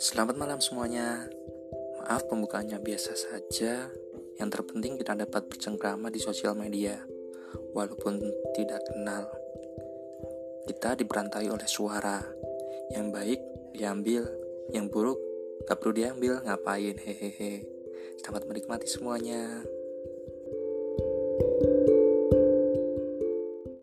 Selamat malam semuanya. Maaf pembukaannya biasa saja. Yang terpenting kita dapat bercengkrama di sosial media, walaupun tidak kenal. Kita diberantai oleh suara. Yang baik diambil, yang buruk gak perlu diambil. Ngapain? Hehehe. Selamat menikmati semuanya. thank you